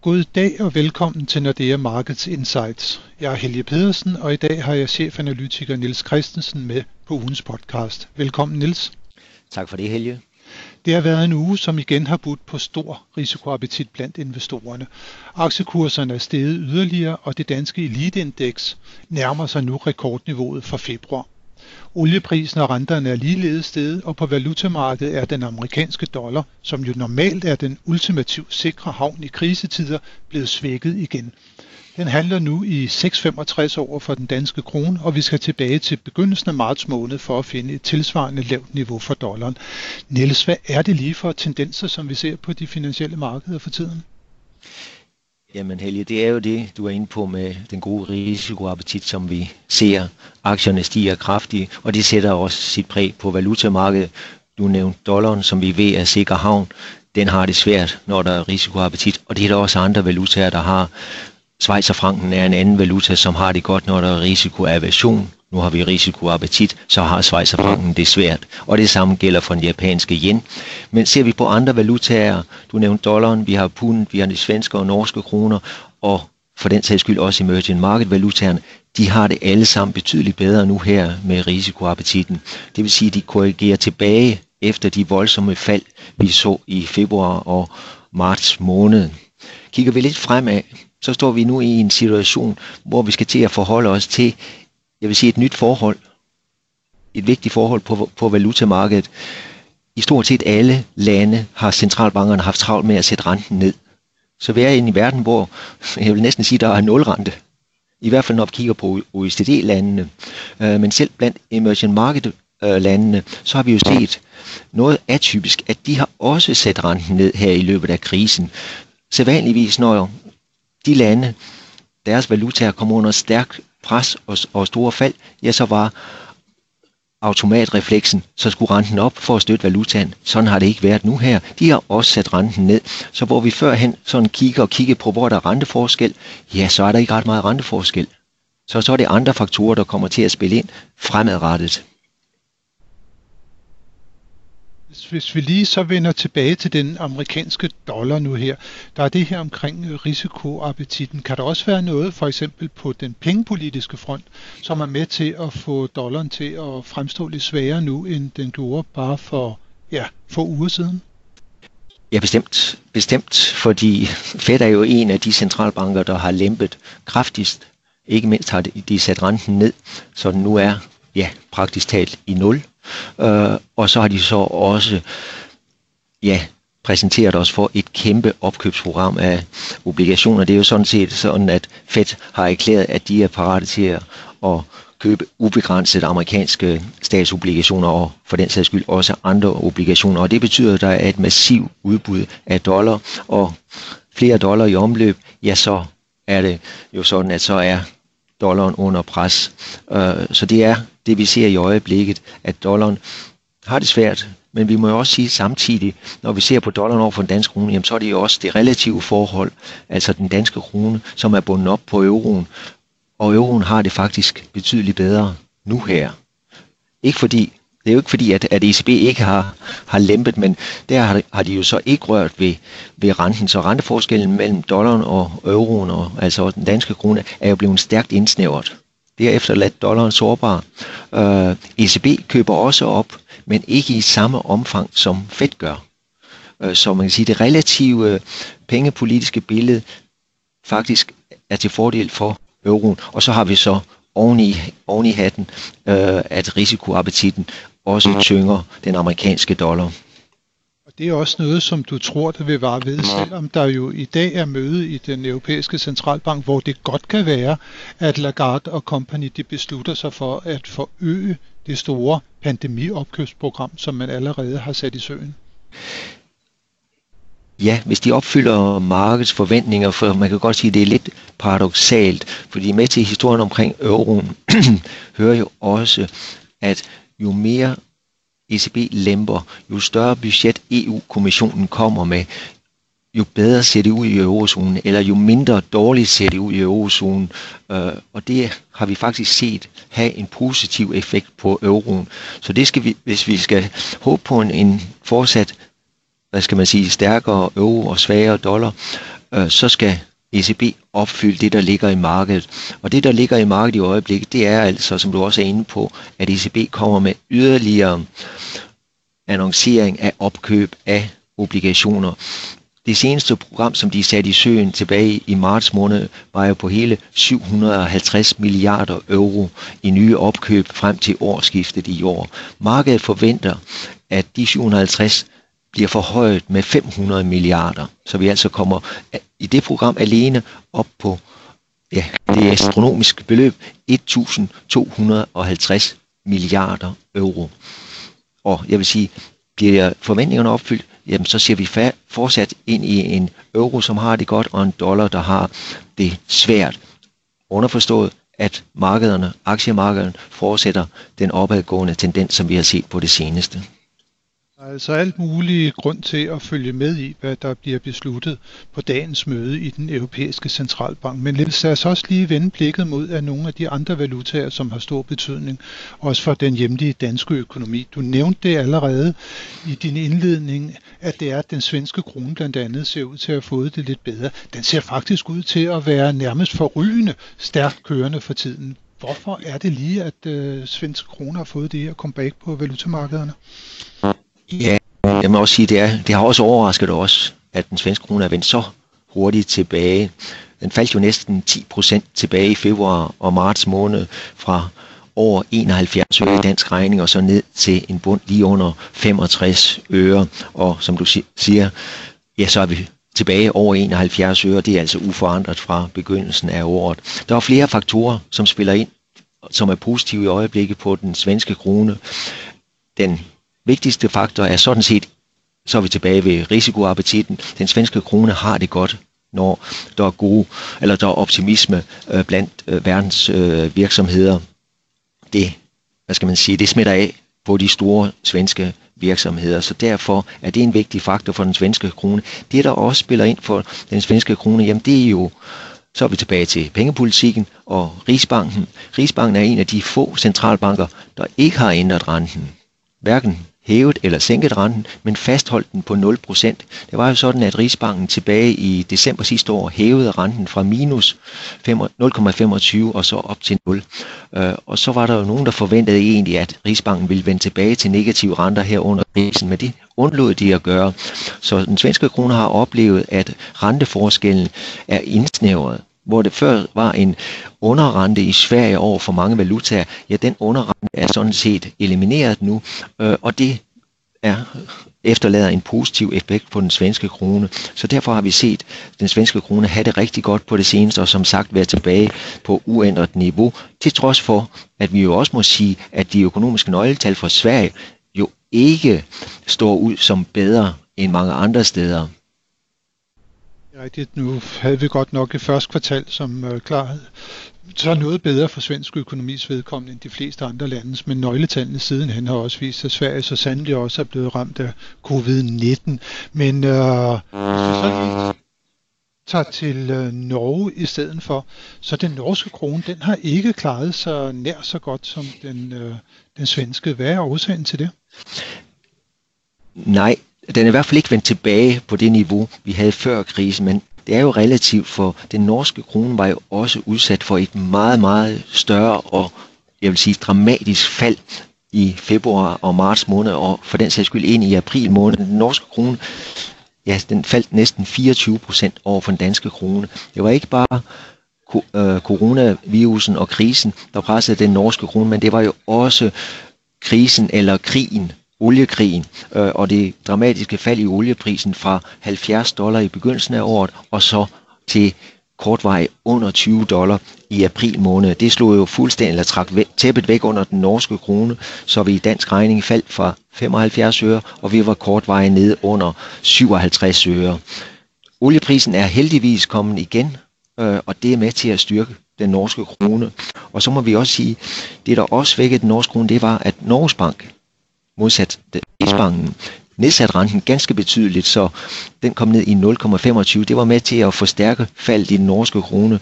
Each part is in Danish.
God dag og velkommen til Nordea Markets Insights. Jeg er Helge Pedersen, og i dag har jeg chefanalytiker Nils Christensen med på ugens podcast. Velkommen Nils. Tak for det, Helge. Det har været en uge, som igen har budt på stor risikoappetit blandt investorerne. Aktiekurserne er steget yderligere, og det danske eliteindeks nærmer sig nu rekordniveauet for februar. Olieprisen og renterne er ligeledes steget, og på valutamarkedet er den amerikanske dollar, som jo normalt er den ultimativt sikre havn i krisetider, blevet svækket igen. Den handler nu i 6,65 over for den danske krone, og vi skal tilbage til begyndelsen af marts måned for at finde et tilsvarende lavt niveau for dollaren. Niels, hvad er det lige for tendenser, som vi ser på de finansielle markeder for tiden? Jamen Helge, det er jo det, du er inde på med den gode risikoappetit, som vi ser. Aktierne stiger kraftigt, og det sætter også sit præg på valutamarkedet. Du nævnte dollaren, som vi ved er sikker havn. Den har det svært, når der er risikoappetit, og det er der også andre valutaer, der har. Schweizerfranken er en anden valuta, som har det godt, når der er risikoaversion. Nu har vi risikoappetit, så har Schweizerfranken det svært. Og det samme gælder for den japanske yen. Men ser vi på andre valutaer, du nævnte dollaren, vi har pund, vi har de svenske og norske kroner, og for den sags skyld også emerging market valutaerne, de har det alle sammen betydeligt bedre nu her med risikoappetitten. Det vil sige, at de korrigerer tilbage efter de voldsomme fald, vi så i februar og marts måned. Kigger vi lidt fremad, så står vi nu i en situation, hvor vi skal til at forholde os til, jeg vil sige et nyt forhold, et vigtigt forhold på, på valutamarkedet. I stort set alle lande har centralbankerne haft travlt med at sætte renten ned. Så vi er i en verden, hvor jeg vil næsten sige, der er nulrente. I hvert fald når vi kigger på OECD-landene. Øh, men selv blandt emerging market øh, landene, så har vi jo set noget atypisk, at de har også sat renten ned her i løbet af krisen. Sædvanligvis, når de lande, deres valutaer kommer under stærk pres og, og store fald, ja, så var automatrefleksen, så skulle renten op for at støtte valutaen. Sådan har det ikke været nu her. De har også sat renten ned. Så hvor vi førhen sådan kigger og kigger på, hvor der er renteforskel, ja, så er der ikke ret meget renteforskel. Så så er det andre faktorer, der kommer til at spille ind fremadrettet. Hvis vi lige så vender tilbage til den amerikanske dollar nu her, der er det her omkring risikoappetitten. Kan der også være noget, for eksempel på den pengepolitiske front, som er med til at få dollaren til at fremstå lidt sværere nu, end den gjorde bare for ja, få uger siden? Ja, bestemt. Bestemt, fordi Fed er jo en af de centralbanker, der har lempet kraftigst. Ikke mindst har de sat renten ned, så den nu er ja, praktisk talt i nul. Øh, og så har de så også ja, præsenteret os for et kæmpe opkøbsprogram af obligationer. Det er jo sådan set sådan, at Fed har erklæret, at de er parate til at, købe ubegrænset amerikanske statsobligationer og for den sags skyld også andre obligationer. Og det betyder, at der er et massivt udbud af dollar, og flere dollar i omløb, ja så er det jo sådan, at så er dollaren under pres. Øh, så det er det, vi ser i øjeblikket, at dollaren har det svært. Men vi må jo også sige samtidig, når vi ser på dollaren over for den danske krone, jamen, så er det jo også det relative forhold, altså den danske krone, som er bundet op på euroen. Og euroen har det faktisk betydeligt bedre nu her. Ikke fordi det er jo ikke fordi, at, at ECB ikke har, har lempet, men der har, har de jo så ikke rørt ved, ved renten. Så renteforskellen mellem dollaren og euroen, og altså den danske krone, er jo blevet stærkt indsnævret. Det har efterladt dollaren sårbar. Øh, ECB køber også op, men ikke i samme omfang som Fed gør. Øh, så man kan sige, at det relative øh, pengepolitiske billede faktisk er til fordel for euroen. Og så har vi så oven i, oven i hatten, øh, at risikoappetitten også mm. tynger den amerikanske dollar. Og det er også noget, som du tror, der vil vare ved, selvom der jo i dag er møde i den europæiske centralbank, hvor det godt kan være, at Lagarde og company de beslutter sig for at forøge det store pandemiopkøbsprogram, som man allerede har sat i søen. Ja, hvis de opfylder markedets forventninger, for man kan godt sige, at det er lidt paradoxalt, fordi med til historien omkring euroen hører jo også, at jo mere ECB lemper, jo større budget EU-kommissionen kommer med, jo bedre ser det ud i eurozonen, eller jo mindre dårligt ser det ud i eurozonen. Øh, og det har vi faktisk set have en positiv effekt på euroen. Så det skal vi, hvis vi skal håbe på en, en fortsat hvad skal man sige, stærkere euro og svagere dollar, øh, så skal ECB opfylde det, der ligger i markedet. Og det, der ligger i markedet i øjeblikket, det er altså, som du også er inde på, at ECB kommer med yderligere annoncering af opkøb af obligationer. Det seneste program, som de satte i søen tilbage i marts måned, var jo på hele 750 milliarder euro i nye opkøb frem til årsskiftet i år. Markedet forventer, at de 750 bliver forhøjet med 500 milliarder. Så vi altså kommer i det program alene op på ja, det astronomiske beløb 1250 milliarder euro. Og jeg vil sige, bliver forventningerne opfyldt, jamen så ser vi fortsat ind i en euro, som har det godt, og en dollar, der har det svært. Underforstået, at markederne, aktiemarkederne fortsætter den opadgående tendens, som vi har set på det seneste. Altså alt mulig grund til at følge med i, hvad der bliver besluttet på dagens møde i den europæiske centralbank. Men lad os også lige vende blikket mod af nogle af de andre valutaer, som har stor betydning, også for den hjemlige danske økonomi. Du nævnte det allerede i din indledning, at det er, at den svenske krone blandt andet ser ud til at have fået det lidt bedre. Den ser faktisk ud til at være nærmest forrygende stærkt kørende for tiden. Hvorfor er det lige, at øh, svenske kroner har fået det her comeback på valutamarkederne? Ja, jeg må også sige, det, er, det har også overrasket os, at den svenske krone er vendt så hurtigt tilbage. Den faldt jo næsten 10% tilbage i februar og marts måned fra over 71 øre i dansk regning og så ned til en bund lige under 65 øre. Og som du siger, ja, så er vi tilbage over 71 øre. Det er altså uforandret fra begyndelsen af året. Der er flere faktorer, som spiller ind, som er positive i øjeblikket på den svenske krone. Den vigtigste faktor er sådan set, så er vi tilbage ved risikoappetitten. Den svenske krone har det godt, når der er gode, eller der er optimisme øh, blandt øh, verdens øh, virksomheder. Det, hvad skal man sige, det smitter af på de store svenske virksomheder, så derfor er det en vigtig faktor for den svenske krone. Det, der også spiller ind for den svenske krone, jamen det er jo så er vi tilbage til pengepolitikken og Rigsbanken. Rigsbanken er en af de få centralbanker, der ikke har ændret renten. Hverken hævet eller sænket renten, men fastholdt den på 0%. Det var jo sådan, at Rigsbanken tilbage i december sidste år hævede renten fra minus 0,25 og så op til 0. Øh, og så var der jo nogen, der forventede egentlig, at Rigsbanken ville vende tilbage til negative renter her under krisen, men det undlod de at gøre. Så den svenske krone har oplevet, at renteforskellen er indsnævret hvor det før var en underrente i Sverige over for mange valutaer, ja, den underrente er sådan set elimineret nu, øh, og det er efterlader en positiv effekt på den svenske krone. Så derfor har vi set den svenske krone have det rigtig godt på det seneste, og som sagt være tilbage på uændret niveau, til trods for, at vi jo også må sige, at de økonomiske nøgletal for Sverige jo ikke står ud som bedre end mange andre steder rigtigt. Nu havde vi godt nok et første kvartal, som øh, klarede så noget bedre for svensk økonomis vedkommende end de fleste andre landes, men nøgletallene sidenhen har også vist, at Sverige så sandelig også er blevet ramt af covid-19. Men øh, hvis vi så lige tager til øh, Norge i stedet for, så den norske krone, den har ikke klaret sig nær så godt som den, øh, den svenske. Hvad er årsagen til det? Nej, den er i hvert fald ikke vendt tilbage på det niveau, vi havde før krisen, men det er jo relativt, for den norske krone var jo også udsat for et meget, meget større og jeg vil sige dramatisk fald i februar og marts måned, og for den sags skyld ind i april måned. Den norske krone, ja, den faldt næsten 24 procent over for den danske krone. Det var ikke bare øh, coronavirusen og krisen, der pressede den norske krone, men det var jo også krisen eller krigen oliekrigen øh, og det dramatiske fald i olieprisen fra 70 dollar i begyndelsen af året og så til kortvej under 20 dollar i april måned. Det slog jo fuldstændig eller trak tæppet væk under den norske krone, så vi i dansk regning faldt fra 75 øre, og vi var kortvej nede under 57 øre. Olieprisen er heldigvis kommet igen, øh, og det er med til at styrke den norske krone. Og så må vi også sige, det der også vækkede den norske krone, det var, at Norges Bank modsat Rigsbanken nedsat renten ganske betydeligt, så den kom ned i 0,25. Det var med til at forstærke faldet i den norske krone.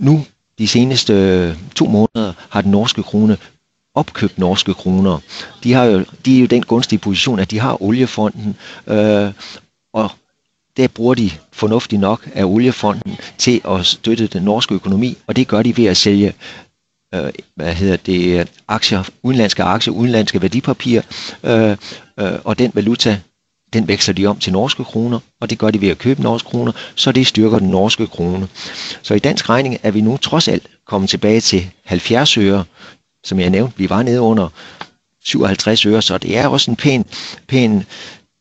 Nu, de seneste øh, to måneder, har den norske krone opkøbt norske kroner. De, har jo, de er jo den gunstige position, at de har oliefonden, øh, og der bruger de fornuftigt nok af oliefonden til at støtte den norske økonomi, og det gør de ved at sælge øh, hvad hedder det, aktier, udenlandske aktier, udenlandske værdipapirer, øh, øh, og den valuta, den veksler de om til norske kroner, og det gør de ved at købe norske kroner, så det styrker den norske krone. Så i dansk regning er vi nu trods alt kommet tilbage til 70 øre, som jeg nævnte, vi var nede under 57 øre, så det er også en pæn, pæn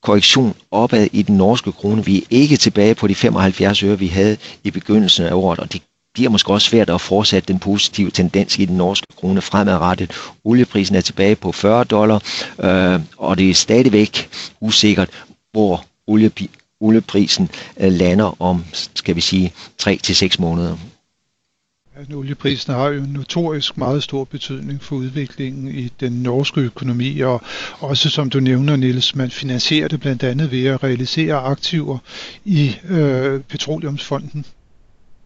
korrektion opad i den norske krone. Vi er ikke tilbage på de 75 øre, vi havde i begyndelsen af året, og det bliver måske også svært at fortsætte den positive tendens i den norske krone fremadrettet. Olieprisen er tilbage på 40 dollar, øh, og det er stadigvæk usikkert, hvor olieprisen øh, lander om, skal vi sige, 3 til 6 måneder. Ja, olieprisen har jo notorisk meget stor betydning for udviklingen i den norske økonomi, og også som du nævner, Niels, man finansierer det blandt andet ved at realisere aktiver i øh, Petroleumsfonden.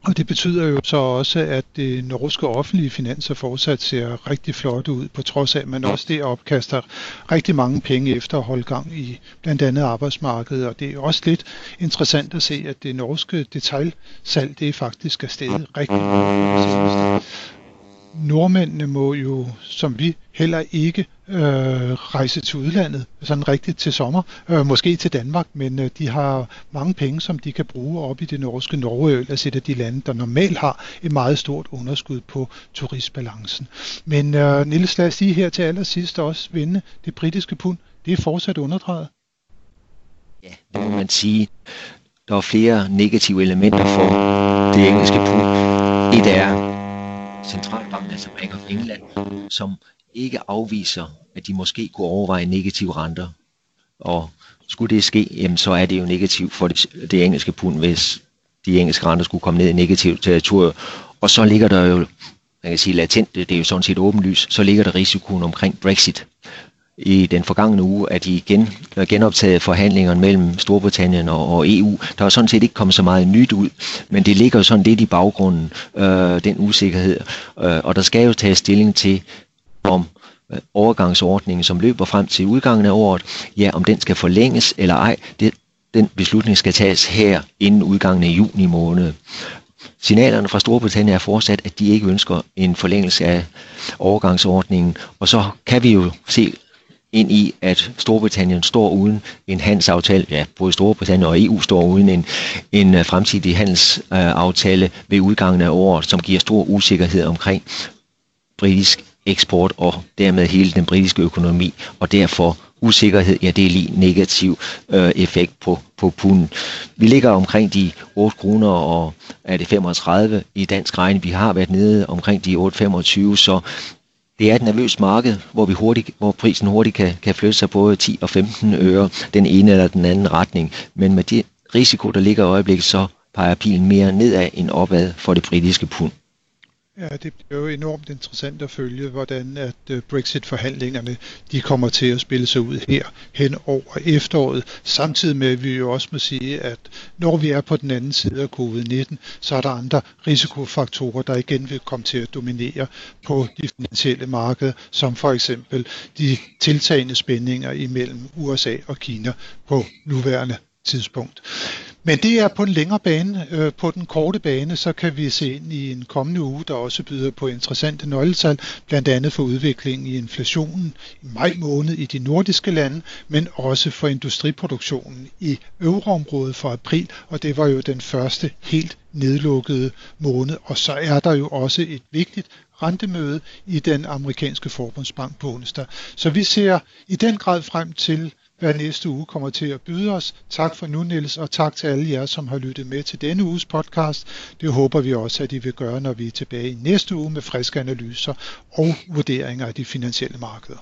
Og det betyder jo så også, at det norske offentlige finanser fortsat ser rigtig flot ud, på trods af, at man også der opkaster rigtig mange penge efter at holde gang i blandt andet arbejdsmarkedet. Og det er også lidt interessant at se, at det norske detaljsalg, det faktisk er steget rigtig meget nordmændene må jo, som vi, heller ikke øh, rejse til udlandet, sådan rigtigt til sommer, øh, måske til Danmark, men øh, de har mange penge, som de kan bruge op i det norske Norge, altså et af de lande, der normalt har et meget stort underskud på turistbalancen. Men øh, Niels, lad os sige her til allersidst også vinde det britiske pund. Det er fortsat underdrejet. Ja, det må man sige. Der er flere negative elementer for det engelske pund. Et er centralbanken, altså Bank of England, som ikke afviser, at de måske kunne overveje negative renter. Og skulle det ske, jamen, så er det jo negativt for det, det engelske pund, hvis de engelske renter skulle komme ned i negativt territorium. Og så ligger der jo, man kan sige latent, det er jo sådan set åbenlyst, så ligger der risikoen omkring Brexit i den forgangne uge, at de igen øh, genoptaget forhandlingerne mellem Storbritannien og, og EU. Der er sådan set ikke kommet så meget nyt ud, men det ligger jo sådan lidt i baggrunden, øh, den usikkerhed. Øh, og der skal jo tages stilling til, om øh, overgangsordningen, som løber frem til udgangen af året, ja, om den skal forlænges eller ej. Det, den beslutning skal tages her inden udgangen af juni måned. Signalerne fra Storbritannien er fortsat, at de ikke ønsker en forlængelse af overgangsordningen, og så kan vi jo se ind i, at Storbritannien står uden en handelsaftale, ja, både Storbritannien og EU står uden en, en øh, fremtidig handelsaftale øh, ved udgangen af året, som giver stor usikkerhed omkring britisk eksport og dermed hele den britiske økonomi, og derfor usikkerhed, ja det er lige negativ øh, effekt på, på punden. Vi ligger omkring de 8 kroner og er det 35 i dansk regn. Vi har været nede omkring de 8,25, så det er et nervøst marked, hvor, vi hurtigt, hvor prisen hurtigt kan, kan flytte sig både 10 og 15 øre den ene eller den anden retning. Men med det risiko, der ligger i øjeblikket, så peger pilen mere nedad end opad for det britiske pund. Ja, det bliver jo enormt interessant at følge, hvordan at øh, Brexit-forhandlingerne de kommer til at spille sig ud her hen over efteråret. Samtidig med, at vi jo også må sige, at når vi er på den anden side af covid-19, så er der andre risikofaktorer, der igen vil komme til at dominere på de finansielle markeder, som for eksempel de tiltagende spændinger imellem USA og Kina på nuværende tidspunkt. Men det er på en længere bane. Øh, på den korte bane, så kan vi se ind i en kommende uge, der også byder på interessante nøgletal, blandt andet for udviklingen i inflationen i maj måned i de nordiske lande, men også for industriproduktionen i euroområdet for april, og det var jo den første helt nedlukkede måned. Og så er der jo også et vigtigt rentemøde i den amerikanske forbundsbank på onsdag. Så vi ser i den grad frem til hvad næste uge kommer til at byde os. Tak for nu, Niels, og tak til alle jer, som har lyttet med til denne uges podcast. Det håber vi også, at I vil gøre, når vi er tilbage i næste uge med friske analyser og vurderinger af de finansielle markeder.